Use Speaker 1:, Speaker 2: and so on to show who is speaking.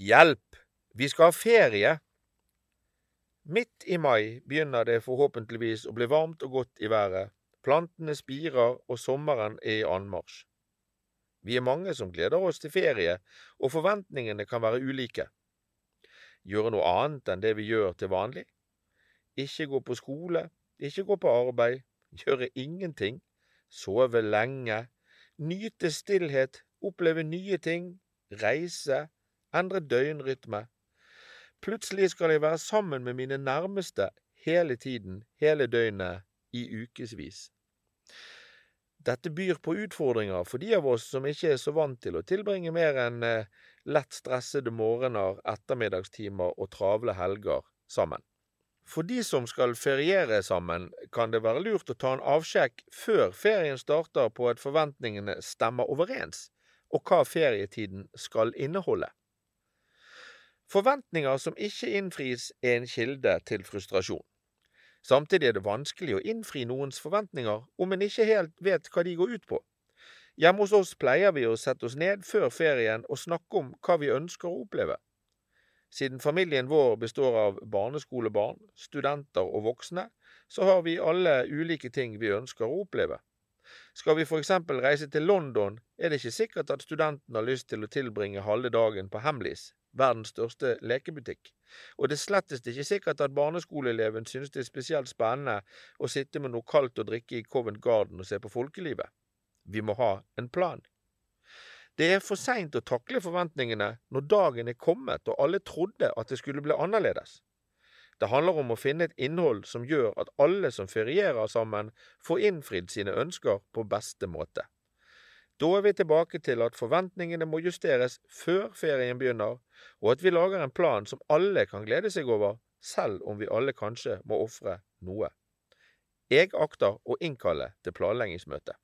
Speaker 1: Hjelp! Vi skal ha ferie! Midt i mai begynner det forhåpentligvis å bli varmt og godt i været, plantene spirer og sommeren er i anmarsj. Vi er mange som gleder oss til ferie, og forventningene kan være ulike. Gjøre noe annet enn det vi gjør til vanlig? Ikke gå på skole, ikke gå på arbeid, gjøre ingenting, sove lenge, nyte stillhet, oppleve nye ting, reise, endre døgnrytme. Plutselig skal jeg være sammen med mine nærmeste hele tiden, hele døgnet, i ukevis. Dette byr på utfordringer for de av oss som ikke er så vant til å tilbringe mer enn eh, lett stressede morgener, ettermiddagstimer og travle helger sammen. For de som skal feriere sammen, kan det være lurt å ta en avsjekk før ferien starter på at forventningene stemmer overens, og hva ferietiden skal inneholde. Forventninger som ikke innfris, er en kilde til frustrasjon. Samtidig er det vanskelig å innfri noens forventninger om en ikke helt vet hva de går ut på. Hjemme hos oss pleier vi å sette oss ned før ferien og snakke om hva vi ønsker å oppleve. Siden familien vår består av barneskolebarn, studenter og voksne, så har vi alle ulike ting vi ønsker å oppleve. Skal vi for eksempel reise til London, er det ikke sikkert at studenten har lyst til å tilbringe halve dagen på Hamleys, verdens største lekebutikk. Og det er slettest ikke sikkert at barneskoleeleven synes det er spesielt spennende å sitte med noe kaldt å drikke i Covent Garden og se på folkelivet. Vi må ha en plan. Det er for seint å takle forventningene når dagen er kommet og alle trodde at det skulle bli annerledes. Det handler om å finne et innhold som gjør at alle som ferierer sammen, får innfridd sine ønsker på beste måte. Da er vi tilbake til at forventningene må justeres før ferien begynner, og at vi lager en plan som alle kan glede seg over, selv om vi alle kanskje må ofre noe. Jeg akter å innkalle til planleggingsmøte.